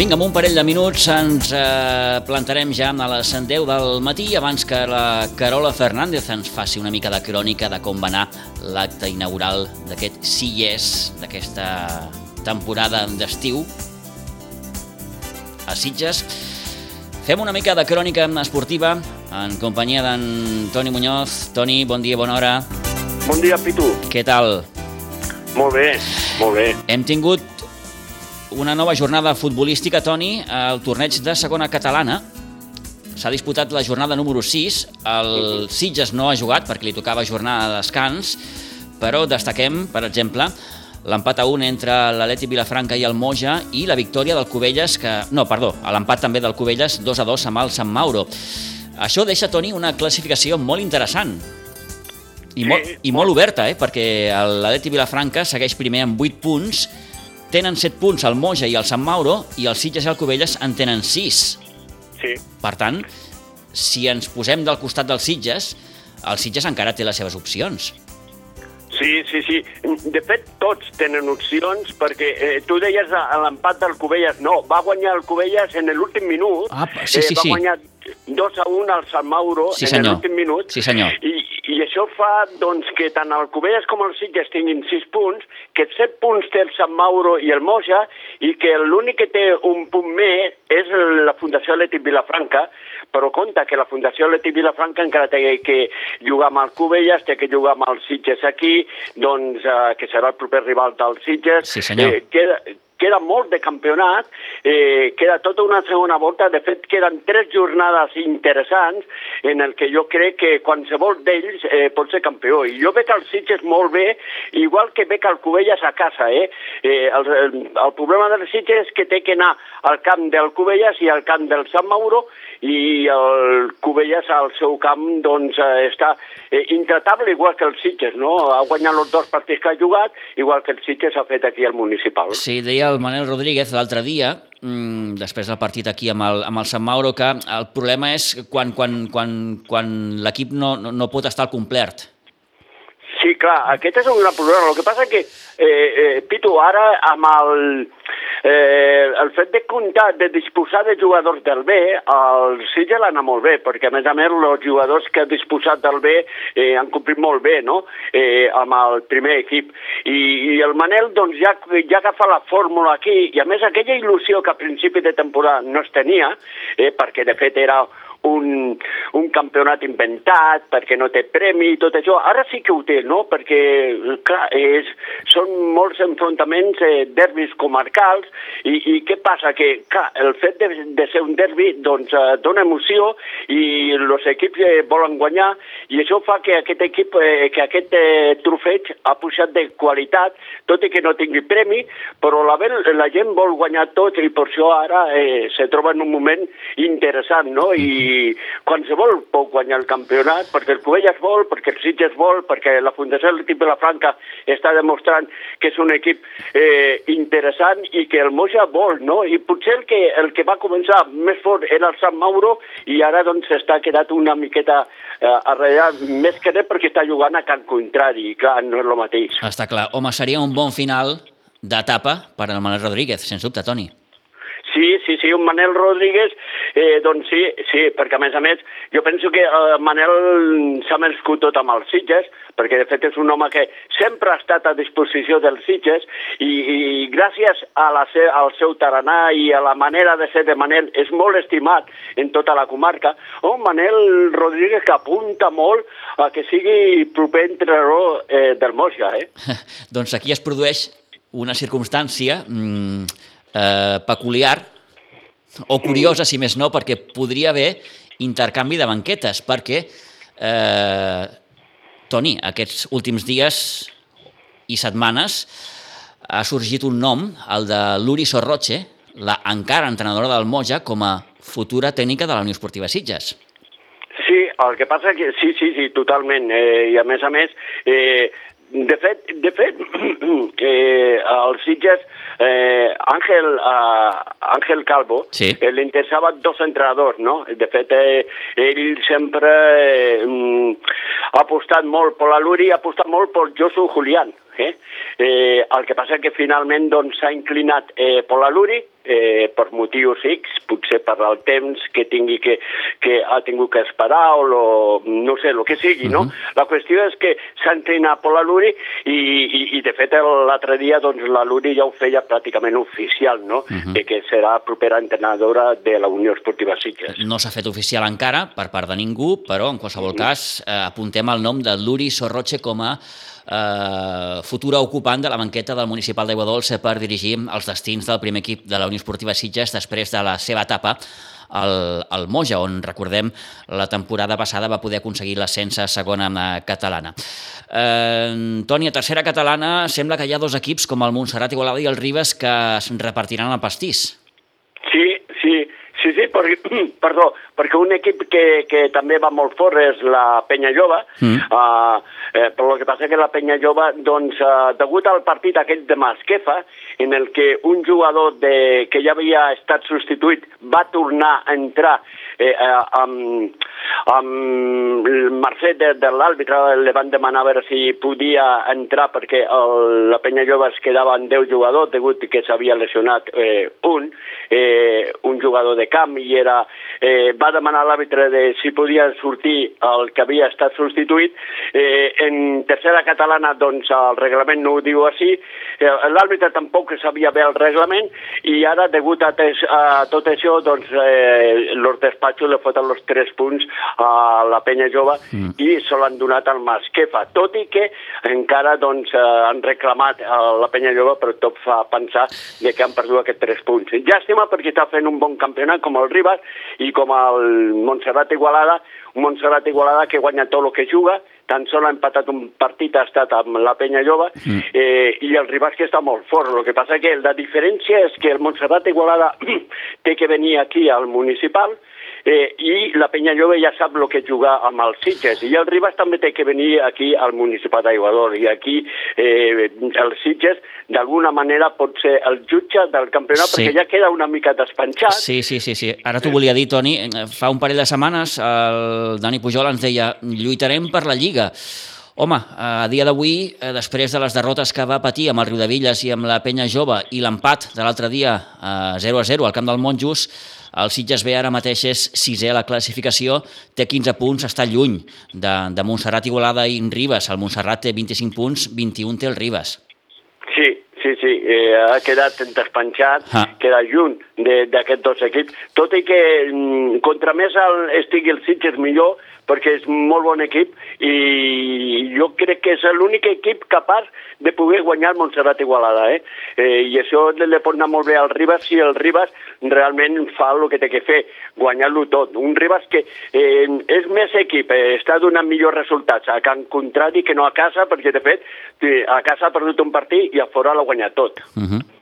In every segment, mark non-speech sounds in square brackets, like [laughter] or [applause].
Vinga, amb un parell de minuts ens eh, plantarem ja a les 10 del matí abans que la Carola Fernández ens faci una mica de crònica de com va anar l'acte inaugural d'aquest Sí Yes, d'aquesta temporada d'estiu a Sitges. Fem una mica de crònica esportiva en companyia d'en Toni Muñoz. Toni, bon dia, bona hora. Bon dia, Pitu. Què tal? Molt bé, molt bé. Hem tingut una nova jornada futbolística, Toni, al torneig de segona catalana. S'ha disputat la jornada número 6. El Sitges no ha jugat perquè li tocava jornada de descans, però destaquem, per exemple, l'empat a 1 entre l'Aleti Vilafranca i el Moja i la victòria del Cubelles, que... no, perdó, l'empat també del Cubelles 2 a 2 amb el Sant Mauro. Això deixa, Toni, una classificació molt interessant i, Sí. molt, i molt oberta, eh? perquè l'Aleti Vilafranca segueix primer amb 8 punts, tenen 7 punts el Moja i el Sant Mauro, i el Sitges i el Cubelles en tenen 6. Sí, Per tant, si ens posem del costat dels Sitges, el Sitges encara té les seves opcions. sí, sí, sí. De fet, tots tenen opcions, perquè eh, tu deies l'empat del Cubelles, no, va guanyar el Cubelles en l'últim minut. Ah, sí, sí, va sí. guanyar 2 a 1 al Sant Mauro Sí, en senyor. l'últim minut. Sí, senyor. I, I això fa doncs, que tant el Cubelles com el Sitges tinguin 6 punts, que 7 punts té el Sant Mauro i el Moja, i que l'únic que té un punt més és la Fundació Atlètic Vilafranca, però compte que la Fundació Atlètic Vilafranca encara té que jugar amb el Cubelles, té que jugar amb el Sitges aquí, doncs, eh, que serà el proper rival del Sitges. Sí, senyor. Eh, queda, queda molt de campionat, eh, queda tota una segona volta, de fet queden tres jornades interessants en el que jo crec que qualsevol d'ells eh, pot ser campió. I jo veig el Sitges molt bé, igual que veig el Cubelles a casa. Eh? Eh, el, el, el problema del Sitges és que té que anar al camp del Cubelles i al camp del Sant Mauro i el Cubelles al seu camp doncs, eh, està eh, intratable igual que el Sitges, no? Ha guanyat els dos partits que ha jugat, igual que el Sitges ha fet aquí al municipal. Sí, deia el Manel Rodríguez l'altre dia, mm, després del partit aquí amb el, amb el Sant Mauro, que el problema és quan, quan, quan, quan l'equip no, no, no pot estar al complet. Sí, clar, aquest és un gran problema. El que passa que, eh, eh, Pitu, ara amb el, eh, el fet de comptar, de disposar de jugadors del B, el Sitges l'ha anat molt bé, perquè a més a més els jugadors que ha disposat del B eh, han complit molt bé, no?, eh, amb el primer equip. I, i el Manel, doncs, ja, ja agafa la fórmula aquí, i a més aquella il·lusió que a principi de temporada no es tenia, eh, perquè de fet era un, un campionat inventat, perquè no té premi i tot això. Ara sí que ho té, no? Perquè, clar, és, són molts enfrontaments, eh, derbis comarcals, i, i què passa? Que, clar, el fet de, de ser un derbi, doncs, eh, dona emoció i els equips eh, volen guanyar, i això fa que aquest equip, eh, que aquest eh, trofeig ha pujat de qualitat, tot i que no tingui premi, però la, la gent vol guanyar tot i per això ara eh, se troba en un moment interessant, no? I qualsevol pot guanyar el campionat, perquè el Covelles vol, perquè el Sitges vol, perquè la Fundació Atlètic Vilafranca està demostrant que és un equip eh, interessant i que el Moja vol, no? I potser el que, el que va començar més fort era el Sant Mauro i ara doncs s'està quedat una miqueta eh, arrellat, més que res perquè està jugant a camp contrari, i clar, no és el mateix. Està clar. Home, seria un bon final d'etapa per al Manel Rodríguez, sens dubte, Toni. Sí, sí, sí, un Manel Rodríguez, eh, doncs sí, sí, perquè a més a més jo penso que eh, Manel s'ha merescut tot amb els Sitges, perquè de fet és un home que sempre ha estat a disposició dels Sitges i, i gràcies a la se, al seu taranà i a la manera de ser de Manel és molt estimat en tota la comarca. Un Manel Rodríguez que apunta molt a que sigui proper entrenador eh, del Moja, eh? [laughs] doncs aquí es produeix una circumstància mm, eh, peculiar o curiosa, si més no, perquè podria haver intercanvi de banquetes, perquè, eh, Toni, aquests últims dies i setmanes ha sorgit un nom, el de Luri Sorroche, la encara entrenadora del Moja, com a futura tècnica de la Unió Esportiva Sitges. Sí, el que passa que sí, sí, sí, totalment. Eh, I a més a més, eh, de fet, de fet [clears throat] eh, el Sitges, eh, Àngel, eh, Àngel Calvo, Sí. eh, li interessava dos entrenadors, no? De fet, eh, ell sempre eh, mm, ha apostat molt per la Luri, ha apostat molt per Josu Julián. Eh? Eh, el que passa que finalment doncs, s'ha inclinat eh, per la Luri, eh, per motius X, potser per el temps que tingui que, que ha tingut que esperar o lo, no sé, el que sigui, no? Uh -huh. La qüestió és que s'ha entrenat per la Luri i, i, i de fet l'altre dia doncs, la Luri ja ho feia pràcticament oficial, no? Uh -huh. de que serà propera entrenadora de la Unió Esportiva Sitges. No s'ha fet oficial encara per part de ningú, però en qualsevol uh -huh. cas eh, apuntem el nom de Luri Sorroche com a eh, futura ocupant de la banqueta del Municipal d'Aigua Dolça per dirigir els destins del primer equip de la Unió Esportiva Sitges després de la seva etapa al, al Moja, on, recordem, la temporada passada va poder aconseguir l'ascens a segona catalana. Eh, Toni, a tercera catalana sembla que hi ha dos equips, com el Montserrat Igualada i el Ribes, que es repartiran el pastís. Sí, sí, sí, sí, perquè, [clears throat] perdó, perquè un equip que, que també va molt fort és la Penya Jove, mm. uh, eh, però el que passa que la Penya Jove, doncs, uh, degut al partit aquell de Masquefa, en el que un jugador de, que ja havia estat substituït va tornar a entrar eh, eh, amb, amb el Mercè de, de l'àrbitre, li van demanar a veure si podia entrar perquè el, la Penya Jove es quedava en 10 jugadors degut que s'havia lesionat eh, un, eh, un jugador de camp i era, eh, va demanar a l'àrbitre de si podia sortir el que havia estat substituït. Eh, en tercera catalana, doncs, el reglament no ho diu així. Eh, l'àrbitre tampoc sabia bé el reglament i ara, degut a, tes, a tot això, doncs, eh, los despatxos li foten els tres punts a la penya jove mm. i se l'han donat al Masquefa, tot i que encara doncs, eh, han reclamat a la penya jove, però tot fa pensar de que han perdut aquests tres punts. Llàstima perquè està fent un bon campionat com el Ribas i com el Montserrat Igualada, un Montserrat Igualada que guanya tot el que juga, tan sol ha empatat un partit, ha estat amb la penya jove, mm. eh, i el Ribas que està molt fort. El que passa que la diferència és que el Montserrat Igualada [clears throat] té que venir aquí al municipal, eh, i la Penya Jove ja sap el que jugar amb els Sitges, i el Ribas també té que venir aquí al Municipal d'Aiguador, i aquí eh, el Sitges d'alguna manera pot ser el jutge del campionat, sí. perquè ja queda una mica despenjat. Sí, sí, sí, sí. Ara t'ho volia dir, Toni, fa un parell de setmanes el Dani Pujol ens deia lluitarem per la Lliga. Home, a dia d'avui, eh, després de les derrotes que va patir amb el Riudevilles i amb la Penya Jove i l'empat de l'altre dia 0 a 0 al camp del Monjos, el Sitges B ara mateix és sisè a la classificació, té 15 punts, està lluny de, de Montserrat, Igualada i Ribes. El Montserrat té 25 punts, 21 té el Ribes. Sí, sí, sí, eh, ha quedat despenjat, ah. queda lluny d'aquests dos equips, tot i que mm, contra més el, estigui el Sitges millor, perquè és molt bon equip i jo crec que és l'únic equip capaç de poder guanyar el Montserrat Igualada. Eh? Eh, I això li pot anar molt bé al Ribas si el Ribas realment fa el que té que fer, guanyar-lo tot. Un Ribas que eh, és més equip, eh, està donant millors resultats a Can Contrari que no a casa, perquè de fet a casa ha perdut un partit i a fora l'ha guanyat tot. Uh mhm. -huh.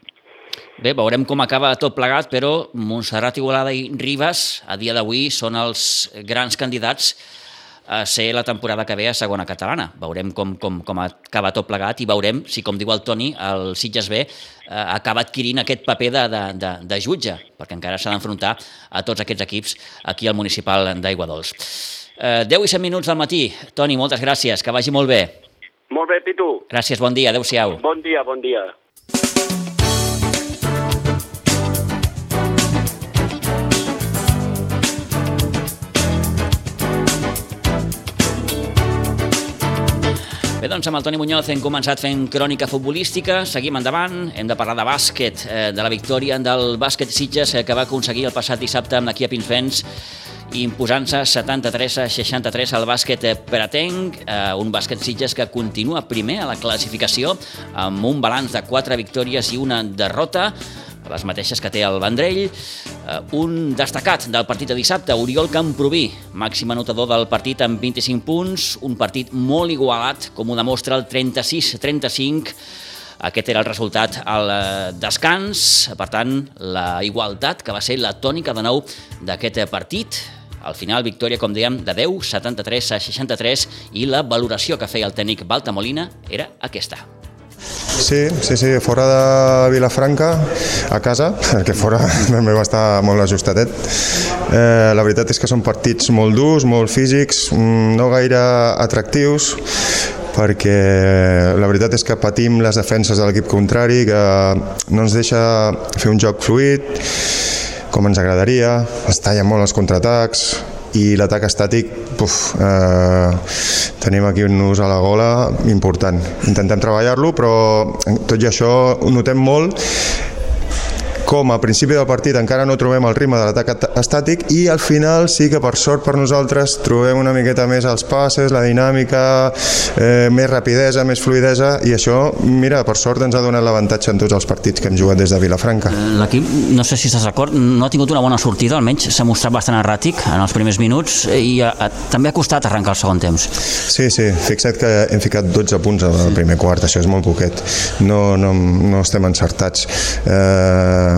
Bé, veurem com acaba tot plegat, però Montserrat, Igualada i Ribas a dia d'avui són els grans candidats a ser la temporada que ve a segona catalana. Veurem com, com, com acaba tot plegat i veurem si, com diu el Toni, el Sitges B eh, acaba adquirint aquest paper de, de, de, de jutge, perquè encara s'ha d'enfrontar a tots aquests equips aquí al municipal d'Aigua Dols. Eh, 10 i 7 minuts del matí. Toni, moltes gràcies, que vagi molt bé. Molt bé, Pitu. Gràcies, bon dia, adeu-siau. Bon dia, bon dia. Doncs amb el Toni Muñoz hem començat fent crònica futbolística, seguim endavant, hem de parlar de bàsquet, eh, de la victòria del bàsquet Sitges eh, que va aconseguir el passat dissabte amb l'equip Pinsfens imposant-se 73 a 63 al bàsquet Pratenc, eh, un bàsquet Sitges que continua primer a la classificació amb un balanç de 4 victòries i una derrota, les mateixes que té el Vendrell. Eh, un destacat del partit de dissabte, Oriol Camproví, màxim anotador del partit amb 25 punts, un partit molt igualat, com ho demostra el 36-35, aquest era el resultat al eh, descans, per tant, la igualtat que va ser la tònica de nou d'aquest partit. Al final, victòria, com dèiem, de 10, 73 a 63 i la valoració que feia el tècnic Baltamolina era aquesta. Sí, sí, sí, fora de Vilafranca, a casa, [laughs] que fora [laughs] també va estar molt ajustadet. Eh, la veritat és que són partits molt durs, molt físics, mm, no gaire atractius, perquè la veritat és que patim les defenses de l'equip contrari, que no ens deixa fer un joc fluid, com ens agradaria, es tallen molt els contraatacs, i l'atac estàtic puf, eh, tenim aquí un nus a la gola important. Intentem treballar-lo però tot i això notem molt com a principi del partit encara no trobem el ritme de l'atac estàtic i al final sí que per sort per nosaltres trobem una miqueta més els passes, la dinàmica, eh, més rapidesa, més fluidesa i això, mira, per sort ens ha donat l'avantatge en tots els partits que hem jugat des de Vilafranca. Eh, l'equip, no sé si estàs d'acord, no ha tingut una bona sortida, almenys s'ha mostrat bastant erràtic en els primers minuts i a, a, també ha costat arrencar el segon temps. Sí, sí, fixa't que hem ficat 12 punts al primer quart, això és molt poquet. No, no, no estem encertats. Eh,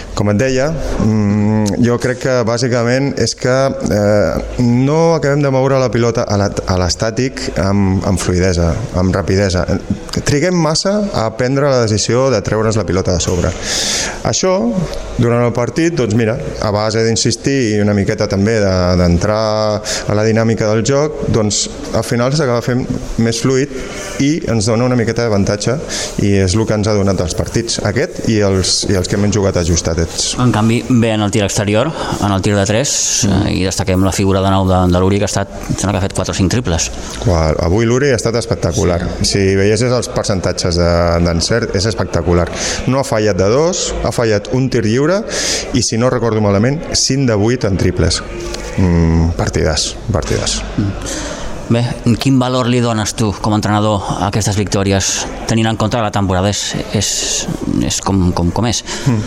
com et deia, mm, jo crec que bàsicament és que eh, no acabem de moure la pilota a l'estàtic amb, amb fluidesa, amb rapidesa. Triguem massa a prendre la decisió de treure's la pilota de sobre. Això, durant el partit, doncs mira, a base d'insistir i una miqueta també d'entrar a la dinàmica del joc, doncs al final s'acaba fent més fluid i ens dona una miqueta d'avantatge i és el que ens ha donat els partits, aquest i els, i els que hem jugat ajustadets. En canvi, ve en el tir exterior, en el tir de 3, mm. i destaquem la figura de nou de, de l'Uri, que ha estat, sembla que ha fet 4 o 5 triples. Qual, avui l'Uri ha estat espectacular. Si veiessis els percentatges d'encert, és espectacular. No ha fallat de dos, ha fallat un tir lliure i, si no recordo malament, 5 de 8 en triples. Mm, partides, partides. Mm. Bé, quin valor li dones tu com a entrenador a aquestes victòries tenint en compte la temporada és, és, és com, com, com és? Hmm.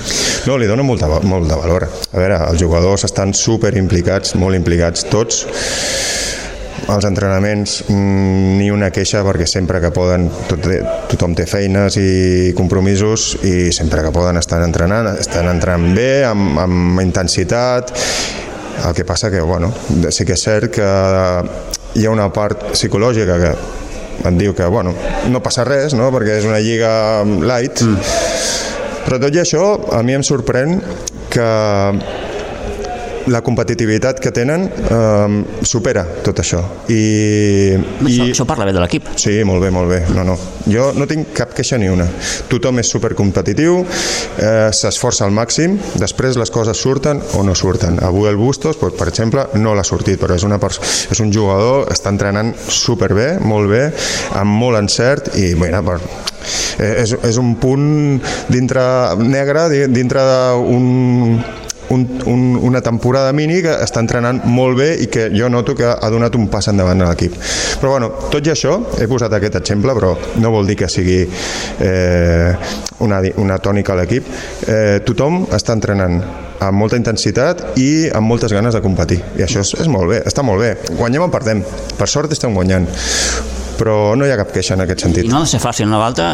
No, li dono molt de, molt de valor. A veure, els jugadors estan super implicats, molt implicats tots, els entrenaments mm, ni una queixa perquè sempre que poden tot, tothom té feines i compromisos i sempre que poden estan entrenant estan entrenant bé, amb, amb intensitat el que passa que bueno, sí que és cert que hi ha una part psicològica que et diu que bueno, no passa res, no? perquè és una lliga light, mm. però tot i això a mi em sorprèn que la competitivitat que tenen eh, supera tot això. I, això, i, això parla bé de l'equip. Sí, molt bé, molt bé. No, no. Jo no tinc cap queixa ni una. Tothom és supercompetitiu, eh, s'esforça al màxim, després les coses surten o no surten. Avui el Bustos, doncs, per exemple, no l'ha sortit, però és, una és un jugador, està entrenant superbé, molt bé, amb molt encert i, bueno, per, eh, és, és un punt dintre negre, dintre d'un un, un, una temporada mini que està entrenant molt bé i que jo noto que ha donat un pas endavant a l'equip. Però bueno, tot i això, he posat aquest exemple, però no vol dir que sigui eh, una, una tònica a l'equip. Eh, tothom està entrenant amb molta intensitat i amb moltes ganes de competir. I això és, és molt bé, està molt bé. Guanyem o perdem. Per sort estem guanyant però no hi ha cap queixa en aquest sentit. I no ha de ser fàcil, una volta,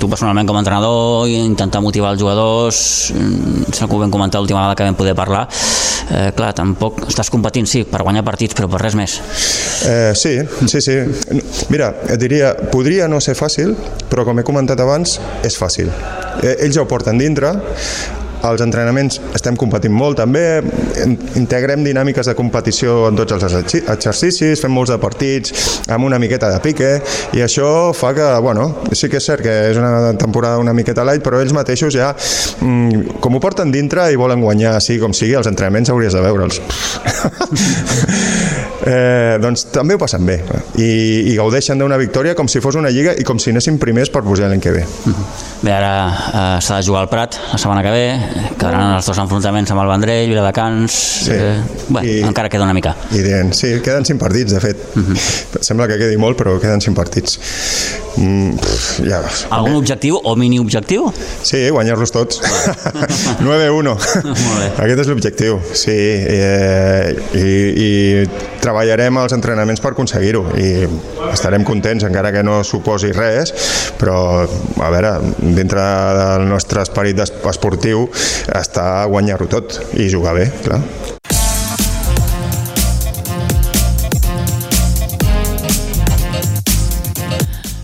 tu personalment com a entrenador, intentar motivar els jugadors, mm, sembla que ho vam comentar l'última vegada que vam poder parlar, eh, clar, tampoc estàs competint, sí, per guanyar partits, però per res més. Eh, sí, sí, sí. Mira, et diria, podria no ser fàcil, però com he comentat abans, és fàcil. Eh, ells ja ho porten dintre, als entrenaments estem competint molt també, integrem dinàmiques de competició en tots els exercicis, fem molts de partits amb una miqueta de pique i això fa que, bueno, sí que és cert que és una temporada una miqueta light, però ells mateixos ja, mm, com ho porten dintre i volen guanyar, sí com sigui, els entrenaments hauries de veure'ls. [laughs] eh, doncs també ho passen bé i, i gaudeixen d'una victòria com si fos una lliga i com si anessin primers per pujar l'any que ve. Bé, ara eh, s'ha de jugar al Prat la setmana que ve, quedaran els dos enfrontaments amb el Vendrell, Viladecans... Sí. Eh, bé, I, encara queda una mica. I dient, sí, queden cinc partits, de fet. Uh mhm. -huh. Sembla que quedi molt, però queden cinc partits. Mm, pff, ja. Algun objectiu o mini objectiu? Sí, guanyar-los tots. [laughs] 9-1. Aquest és l'objectiu, sí. Eh, i, I treballarem els entrenaments per aconseguir-ho i estarem contents encara que no suposi res, però a veure, dintre del nostre esperit esportiu està guanyar-ho tot i jugar bé, clar.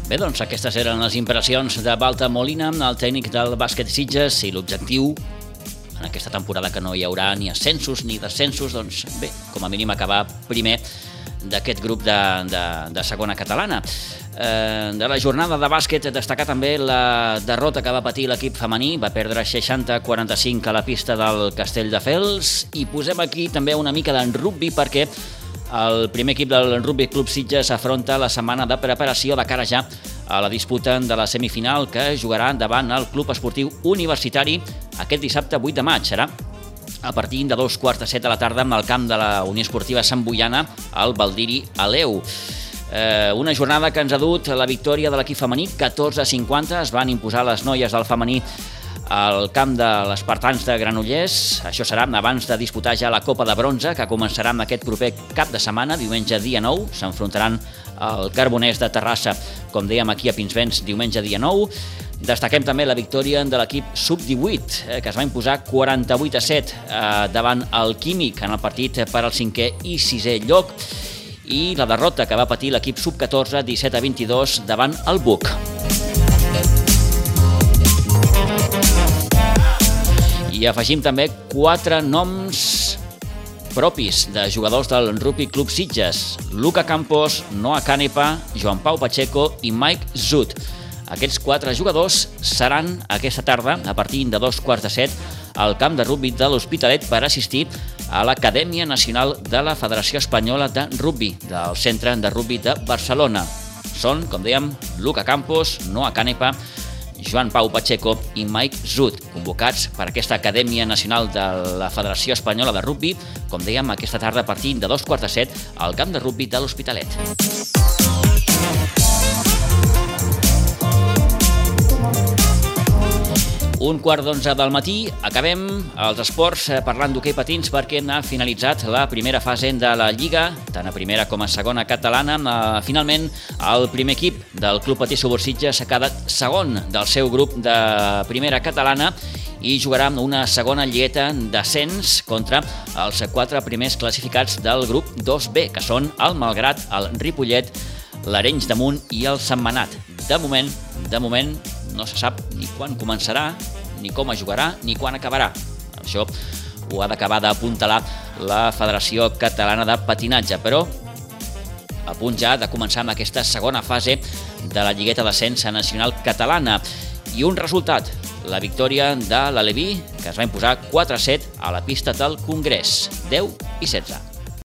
Bé, doncs aquestes eren les impressions de Balta Molina, el tècnic del bàsquet Sitges, i l'objectiu en aquesta temporada que no hi haurà ni ascensos ni descensos, doncs bé, com a mínim acabar primer d'aquest grup de, de, de segona catalana. Eh, de la jornada de bàsquet destacar també la derrota que va patir l'equip femení, va perdre 60-45 a la pista del Castell de Fels i posem aquí també una mica d'en rugby perquè el primer equip del Rugby Club Sitges afronta la setmana de preparació de cara ja a la disputa de la semifinal que jugarà davant el Club Esportiu Universitari aquest dissabte 8 de maig. Serà a partir de dos quarts de set de la tarda amb el camp de la Unió Esportiva Sant Boiana al Valdiri Aleu. Eh, una jornada que ens ha dut la victòria de l'equip femení, 14 a 50, es van imposar les noies del femení al camp de l'Espartans de Granollers. Això serà abans de disputar ja la Copa de Bronze, que començarà amb aquest proper cap de setmana, diumenge dia 9. S'enfrontaran al Carbonès de Terrassa, com dèiem aquí a Pinsbens, diumenge dia 9. Destaquem també la victòria de l'equip sub-18, eh, que es va imposar 48 a 7 eh, davant el Químic en el partit per al cinquè i sisè lloc i la derrota que va patir l'equip sub-14 17 a 22 davant el Buc. I afegim també quatre noms propis de jugadors del Rugby Club Sitges. Luca Campos, Noah Canepa, Joan Pau Pacheco i Mike Zut. Aquests quatre jugadors seran aquesta tarda, a partir de dos quarts de set, al camp de rugby de l'Hospitalet per assistir a l'Acadèmia Nacional de la Federació Espanyola de Rugby, del Centre de Rugby de Barcelona. Són, com dèiem, Luca Campos, Noah Canepa, Joan Pau Pacheco i Mike Zut, convocats per aquesta Acadèmia Nacional de la Federació Espanyola de Rugby, com dèiem, aquesta tarda a partir de dos quarts de set al camp de rugby de l'Hospitalet. Un quart d'onze del matí, acabem els esports eh, parlant d'hoquei patins perquè ha finalitzat la primera fase de la Lliga, tant a primera com a segona catalana. Eh, finalment, el primer equip del Club Patí Subursitge s'ha quedat segon del seu grup de primera catalana i jugarà una segona lligueta d'ascens contra els quatre primers classificats del grup 2B, que són el Malgrat, el Ripollet, l'Arenys de Munt i el Setmanat. De moment, de moment, no se sap ni quan començarà, ni com es jugarà, ni quan acabarà. Això ho ha d'acabar d'apuntalar la Federació Catalana de Patinatge, però a punt ja de començar amb aquesta segona fase de la Lligueta d'Ascens Nacional Catalana. I un resultat, la victòria de l'Aleví, que es va imposar 4-7 a la pista del Congrés, 10 i 16.